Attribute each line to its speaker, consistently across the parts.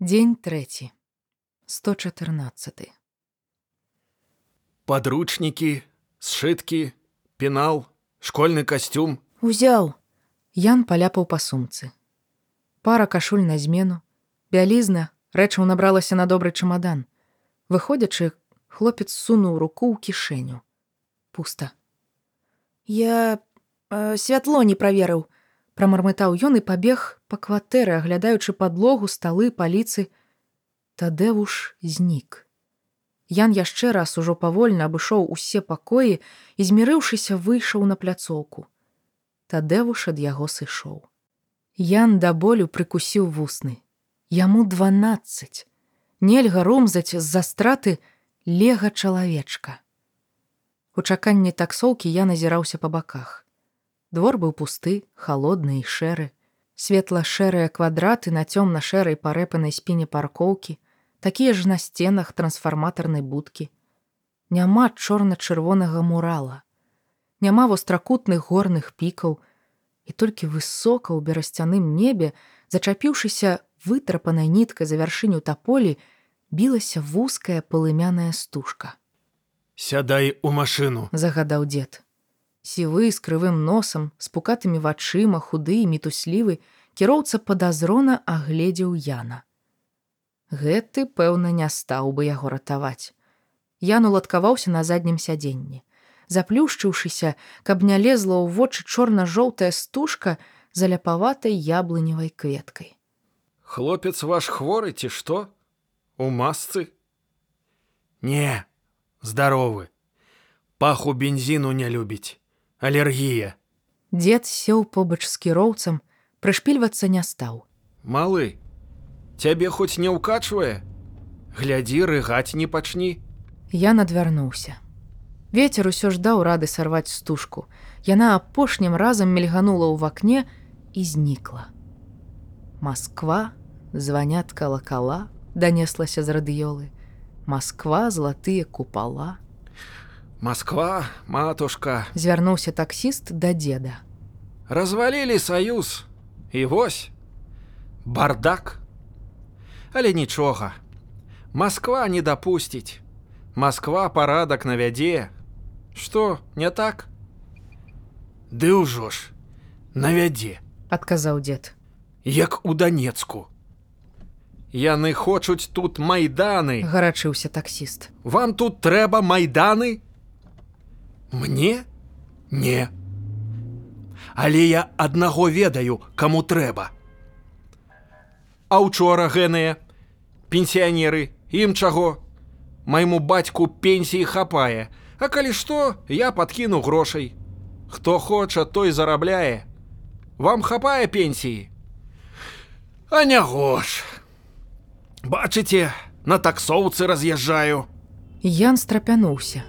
Speaker 1: Дзень трэці. 114.
Speaker 2: Подручники, сшитки, пенал, школьны костюм.
Speaker 1: Узяў. Ян паляпаў па сумцы. Пара кашуль на змену. Бялізна, рэчаў набралася на добры чамадан. Выходзячы, хлопец сунуў руку ў кішэню. Пуста. Я э, святло не праверыў, прамармытаў ён і пабег па кватэры, аглядаючы падлогу, сталы, паліцы. Тадэвуш знік. Ян яшчэ раз ужо павольна абышоў усе пакоі і, змірыўшыся, выйшаў на пляцоўку. Тадэвуш ад яго сышоў. Ян да болю прыкусіў вусны. Яму 12. Нельга румзаць з-за страты лега чалавечка. У чаканні таксоўкі я назіраўся па баках. Двор быў пусты, холодны і шэры. Светла-шэрыя квадраты на цёмна-шэрай парэпанай спіне паркоўкі, такія ж на сценах трансфарматарнай будкі. Няма чорна-чырвонага мурала. Няма востракутных горных пікаў, і толькі высока ў берасцяным небе, зачапіўшыся вытрапанай ніткай за вяршыню таполі, білася вузкая палымяная стужка.
Speaker 2: Сядай у машыну.
Speaker 1: загадаў дзед. Сівы з крывым носам, з пукатымі вачыма, худы і мітуслівы, кіроўца падазрона агледзеў Яна. Гэты, пэўна, не стаў бы яго ратаваць. Ян уладкаваўся на заднім сядзенні. Заплюшчыўшыся, каб не лезла ў вочы чорна-жоўтая стужка за ляпаватай яблыневай кветкай.
Speaker 2: Хлопец ваш хворы ці што? У масцы? Не, здаровы. Паху бензіну не любіць. Алергія.
Speaker 1: Дзед сеў побач з кіроўцам, прышпільвацца не стаў.
Speaker 2: Малы, цябе хоць не ўкачвае? Глядзі, рыгаць не пачні.
Speaker 1: Я надвярнуўся. Вецер усё ж даў рады сарваць стужку. Яна апошнім разам мільганула ў вакне і знікла. Масква, званят калакала, данеслася з радыёлы. Масква, златыя купала.
Speaker 2: Москва, матушка,
Speaker 1: Звярнуўся таксіст да дзеда.
Speaker 2: развалілі саюз. І вось бардак. Але нічога. Москва не дапусціць. Москва парадак навядзе. Што, не так? Ды ўжо ж, навядзе,
Speaker 1: адказаў дзед.
Speaker 2: як у Данецку. Яны хочуць тут майданы.
Speaker 1: гарачыўся таксіст.
Speaker 2: Вам тут трэба майданы? Мне? Не. Але я аднаго ведаю, каму трэба. А учора гэныя, пенсіянеры, ім чаго? Майму бацьку пенсіі хапае, А калі што, я падкіну грошай. Хто хоча, той зарабляе. Вам хапае пенсіі. А не гош. Бачыце, на таксоўцы раз'язджаю.
Speaker 1: Ян страпянуўся.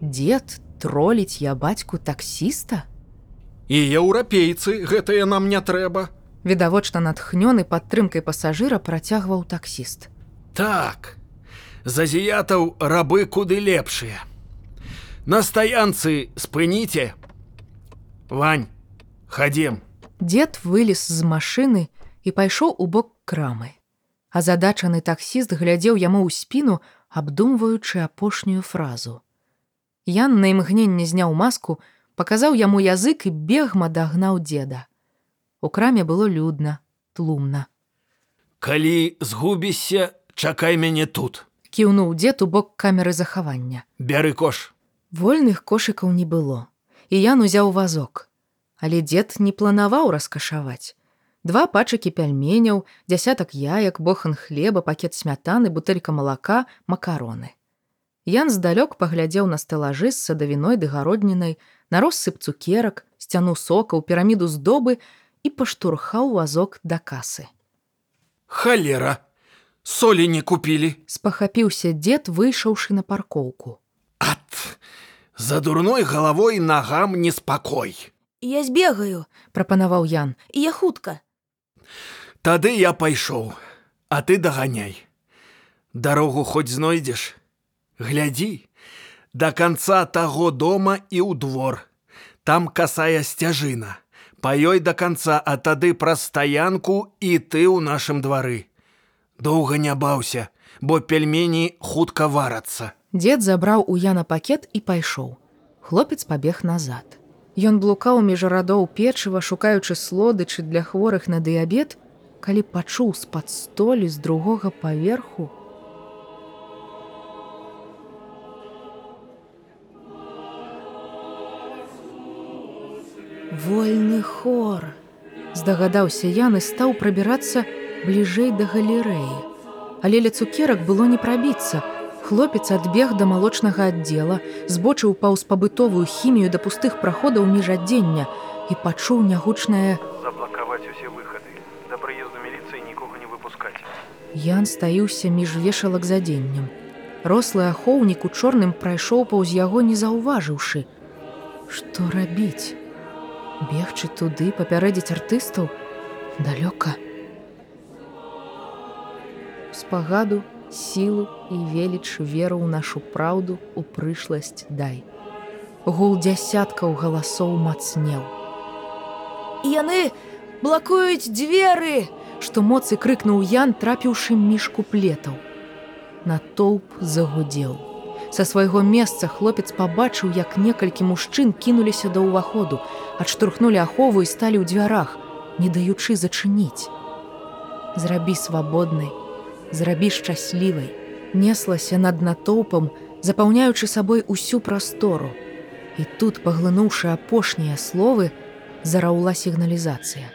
Speaker 1: Дзед троліць я бацьку таксіста?
Speaker 2: І еўрапейцы гэтыя нам не трэба.
Speaker 1: Відавочна натхнёны падтрымкай пасажыра працягваў таксіст.
Speaker 2: Так, з азіятаў рабы куды лепшыя. На стаянцы спыніце. Вань, хадзем.
Speaker 1: Дзед вылез з машыны і пайшоў у бок крамы. А задачаны таксіст глядзеў яму ў спіну, абдумваючы апошнюю фразу. Ян на імгненне зняў маску, паказаў яму язык і бегма дагнаў дзеда. У краме было людна, тлумна.
Speaker 2: Калі згубішся, чакай мяне тут.
Speaker 1: Кіўнуў дзед у бок камеры захавання.
Speaker 2: Бяры кош.
Speaker 1: Вольных кошыкаў не было. І ян узяў вазок. Але дзед не планаваў раскашаваць. Два пачакі пяльменяў, дзясятак яек, бохан хлеба, пакет смятаны, бутэлька малака, макароны. Ян здалёк паглядзеў на стэлажы з садавіной ды гароднінай, на россып цукерак, сцяну сокаў, піраміду здобы і паштурхаў вазок да касы.
Speaker 2: Халера, солі не купілі.
Speaker 1: Спахапіўся дзед, выйшаўшы на паркоўку.
Speaker 2: Ат, за дурной галавой нагам неспакой.
Speaker 3: Я збегаю,
Speaker 1: прапанаваў Ян.
Speaker 3: і я хутка.
Speaker 2: Тады я пайшоў, а ты даганяй. Дарогу хоць знойдзеш. Глядзі, да канца таго дома і ў двор. Там касая сцяжына. Па ёй да канца, а тады праз стаянку і ты ў нашым двары. Доўга не баўся, бо пельмені хутка варацца.
Speaker 1: Дзед забраў у Яна пакет і пайшоў. Хлопец пабег назад. Ён блукаў між радоў печыва, шукаючы слодычы для хворых на дыябет, калі пачуў з-пад столі з другога паверху, Вольны хор. Здагадаўся Ян і стаў прабірацца бліжэй да галерэі. Але ля цукерак было не прабіцца. Хлопец адбег да малочнага аддзела, збочыў паўз пабытовую хімію да пустых праходаў міжадзення і пачуў нягучнае
Speaker 4: заблакаваць усе выхады да прыезду міліцыі нікога не выпускаць
Speaker 1: Ян стаіўся між вешалак за дзеннем. Рослы ахоўнік у чорным прайшоў паўз яго не заўважыўшы. Што рабіць? Бегчы туды папярэдзіць артыстаў далёка. Спагаду, сілу і веліч веру ў нашу праўду у прышласць дай. Гул дзясяткаў галасоў мацнеў.
Speaker 3: Яны блакуюць дзверы.
Speaker 1: што моцы крыкнуў Ян, трапіўшы між куплетаў. Натоўп загудзеў. Са свайго месца хлопец пабачыў, як некалькі мужчын кінуліся да ўваходу, адштурхнулі ахову і сталі ў дзвярах, не даючы зачыніць. Зрабі свабоднай, зрабі шчаслівай, неслася над натоўпам, запаўняючы сабой усю прастору. І тут, паглынуўшы апошнія словы, зараўла сігналізацыя.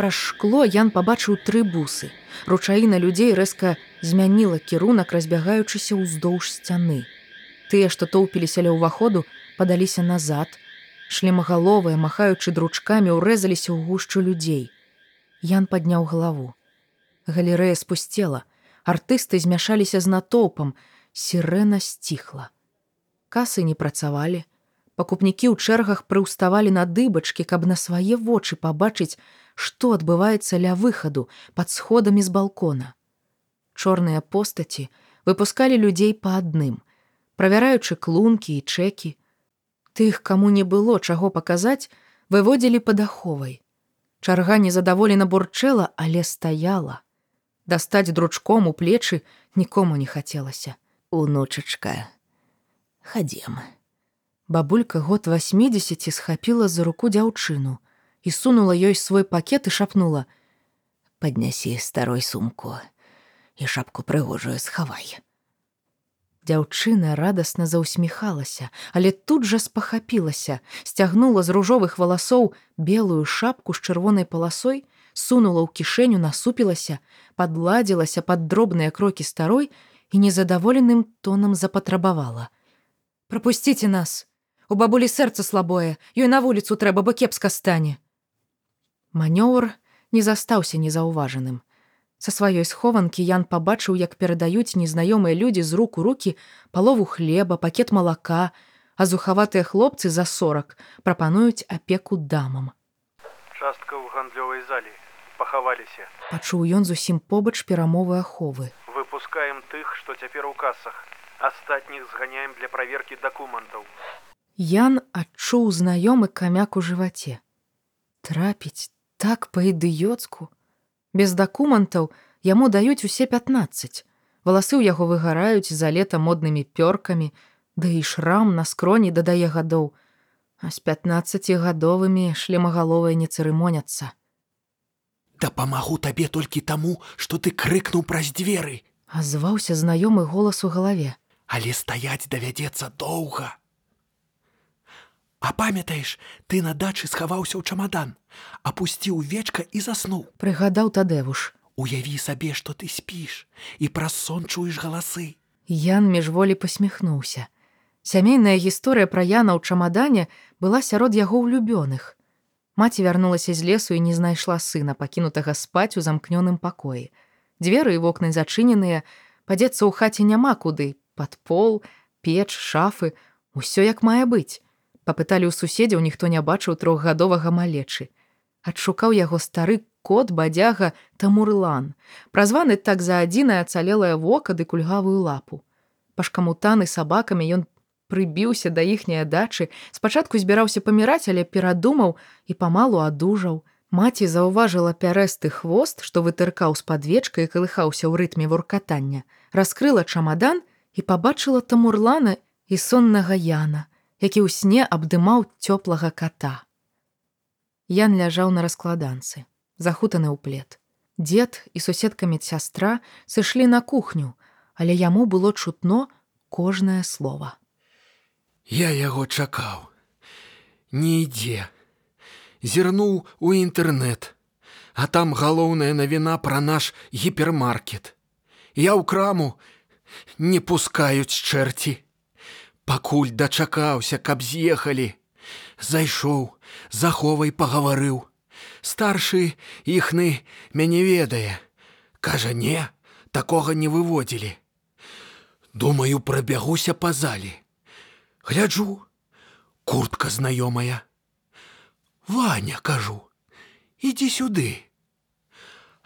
Speaker 1: Праз шкло Ян пабачыў тры бусы. Ручаіна людзей рэзка змяніла кірунак, разбягаючыся ўздоўж сцяны. Тыя, што тоўпіліся ля ўваходу, падаліся назад. Шлемагаловыя, махаючы дручкамі, урэзаліся ў гушчу людзей. Ян падняў галаву. Галерэя спусцела. Артысты змяшаліся з натоўпам, сірэна сціхла. Касы не працавалі. Пакупнікі ў чэргах прыўставалі на дыбачкі, каб на свае вочы пабачыць, што адбываецца ля выхаду пад сходамі з балкона. Чорныя постаці выпускалі людзей па адным, правяраючы клункі і чэкі. Тых, каму не было чаго паказаць, выводзілі пад аховай. Чарга незадаволена бурчэла, але стаяла. Дастаць дручком у плечы нікому не хацелася. Унучачка, хадзем. Бабулька год 80 схапіла за руку дзяўчыну, і сунула ёй свой пакет і шапнула: « Паднясі старой сумку і шапку прыгожую схавай. Дзяўчына радасна заўсміхалася, але тут жа спахапілася, сцягнула з ружовых валасоў белую шапку з чырвонай паласой, сунула ў кішэню, насупілася, падладзілася пад дробныя крокі старой і незадаволеным тонам запатрабавала: « Прапусціце нас! У бабулі сэрца слабое, ёй на вуліцу трэба, бо кепска стане. Манёвр не застаўся незаўважаным. Са сваёй схованкі Ян пабачыў, як перадаюць незнаёмыя людзі з рук у рукі палову хлеба, пакет малака, а зухаватыя хлопцы за сорак прапануюць апеку дамам.
Speaker 4: частка ў гандлёвай залі пахаваліся
Speaker 1: Пачуў ён зусім побач перамовы аховы.
Speaker 4: выпускаем тых што цяпер у касах астатніх зганяем для праверкі дакументаў
Speaker 1: Ян адчуў знаёмы камяк у жываце. Трапіць так па-ідыёцку. Без дакументаў яму даюць усе 15. Валасы ў яго выгараюць за лета моднымі пёркамі, ды і шрам на скроні дадае гадоў, а з 15гадовымі шлемагаловыя не цырымоняцца.
Speaker 2: Дапамагу табе толькі таму, што ты крыкнуў праз дзверы,
Speaker 1: Азваўся знаёмы голас у галаве.
Speaker 2: але стаяць давядзецца доўга. А памятаеш, ты на дачы схаваўся ў чамадан, апусціў вечка і заснуў.
Speaker 1: Прыгадаў тадэвуш.
Speaker 2: Уяві сабе, што ты спіш і праз сон чуеш галасы.
Speaker 1: Ян міжволі посміхнуўся. Сямейная гісторыя пра Яна ў чамадане была сярод яго ўлюбёных. Маці вярнулася з лесу і не знайшла сына, пакінутага спаць у замкнёным пакоі. Дзверы і вокны зачыненыя, падзецца ў хаце няма куды, пад пол, печ, шафы, усё як мае быць. Папыталі ў суседзяў, ніхто не бачыў трохгадовага малечы. Адшукаў яго стары кот бадзяга тамурлан, празваны так за адзінае ацалелае вока ды кульгавую лапу. Пашкамутаны сабакамі ён прыбіўся да іхняй дачы, спачатку збіраўся паміраць, але перадумаў і памалу адужаў, Маці заўважыла пярэсты хвост, што вытыркаў з падвечка і калыхаўся ў рытме вуркатання, раскрыла чамадан і пабачыла тамурлана і соннага яна, які ў сне абдымаў цёплага кота. Ян ляжаў на раскладанцы, захутаны ў плед. Дед і суседка медсястра сышлі на кухню, але яму было чутно кожнае слово.
Speaker 2: Я яго чакаў. Не ідзе. Зірнуў у інтэрнэт, а там галоўная навіна пра наш гіпермаркет. Я ў краму не пускаюць чэрці. Пакуль дачакаўся, каб з'ехалі. Зайшоў, заховай пагаварыў. Старшы іхны мяне ведае. Кажа, не, такога не выводзілі. Думаю, прабягуся па залі. Гляджу, куртка знаёмая. Ваня, кажу, ідзі сюды.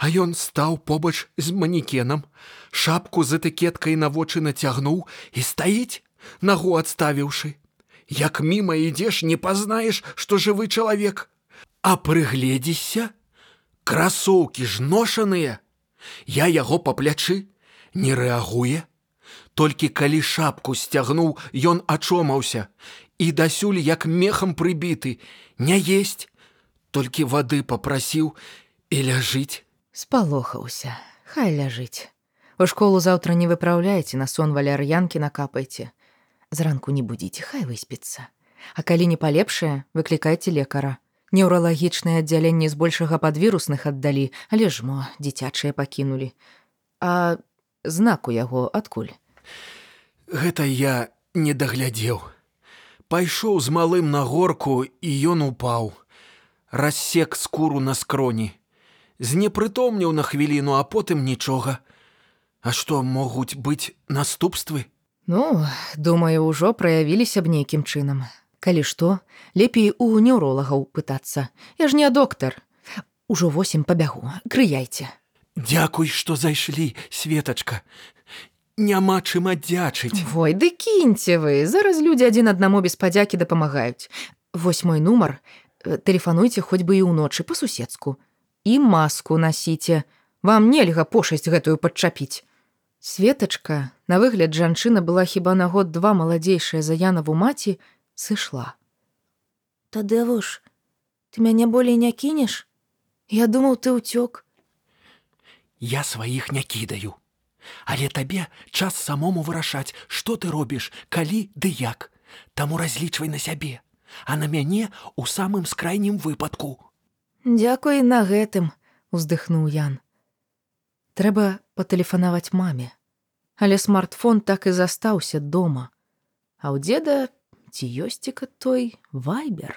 Speaker 2: А ён стаў побач з манекенам, шапку з этыкеткай на вочы нацягнуў і стаіць, нагу адставіўшы. Як міма ідзеш, не пазнаеш, што жывы чалавек, А прыгледзішся, красоўкі ж ношаныя. Я яго па плячы не рэагуе. Толькі калі шапку сцягнуў, ён ачомаўся і дасюль як мехам прыбіты, не есть, толькі вады попрасіў і ляжыць.
Speaker 1: Спалохаўся, хай ляжыць. У школу заўтра не выпраўляйце на сон валяр'янкі накапайце. Зранку не будзіце, хай выспіцца. А калі не палепшае, выклікайце лекара. Неўралагічнае аддзяленне збольшага падвірусных аддалі, але ж мо дзіцячыя пакінулі. А знак у яго адкуль.
Speaker 2: Гэта я не даглядзеў. Пайшоў з малым на горку і ён упаў. Рассек скуру на скроні. Знепрытомніў на хвіліну, а потым нічога. А што могуць быць наступствы?
Speaker 1: Ну, думаю, ўжо праявіліся б нейкім чынам. Калі што, лепей у неўролагаў пытацца. Я ж не доктар. Ужо восем пабягу, крыяйце.
Speaker 2: Дзякуй, што зайшлі, светачка. Няма чым аддзячыць.
Speaker 1: Вой, ды кіньце вы, зараз людзі адзін аднаму без падзякі дапамагаюць. Вось мой нумар, тэлефануйце хоць бы і ўночы па-суседску. І маску насіце. Вам нельга пошасць гэтую падчапіць. Светачка, на выгляд жанчына была хіба на год два маладзейшая за янаву маці, сышла.
Speaker 3: Тадевуш, ты мяне болей не кінеш? Я думаў, ты ўцёк.
Speaker 2: Я сваіх не кідаю. Але табе час самому вырашаць, што ты робіш, калі ды як. Таму разлічвай на сябе, а на мяне у самым скрайнім выпадку.
Speaker 1: Дзякуй на гэтым, уздыхнуў Ян. Трэба патэлефанаваць маме. Але смартфон так і застаўся дома. А ў дзеда ці ёсціка той вайбер.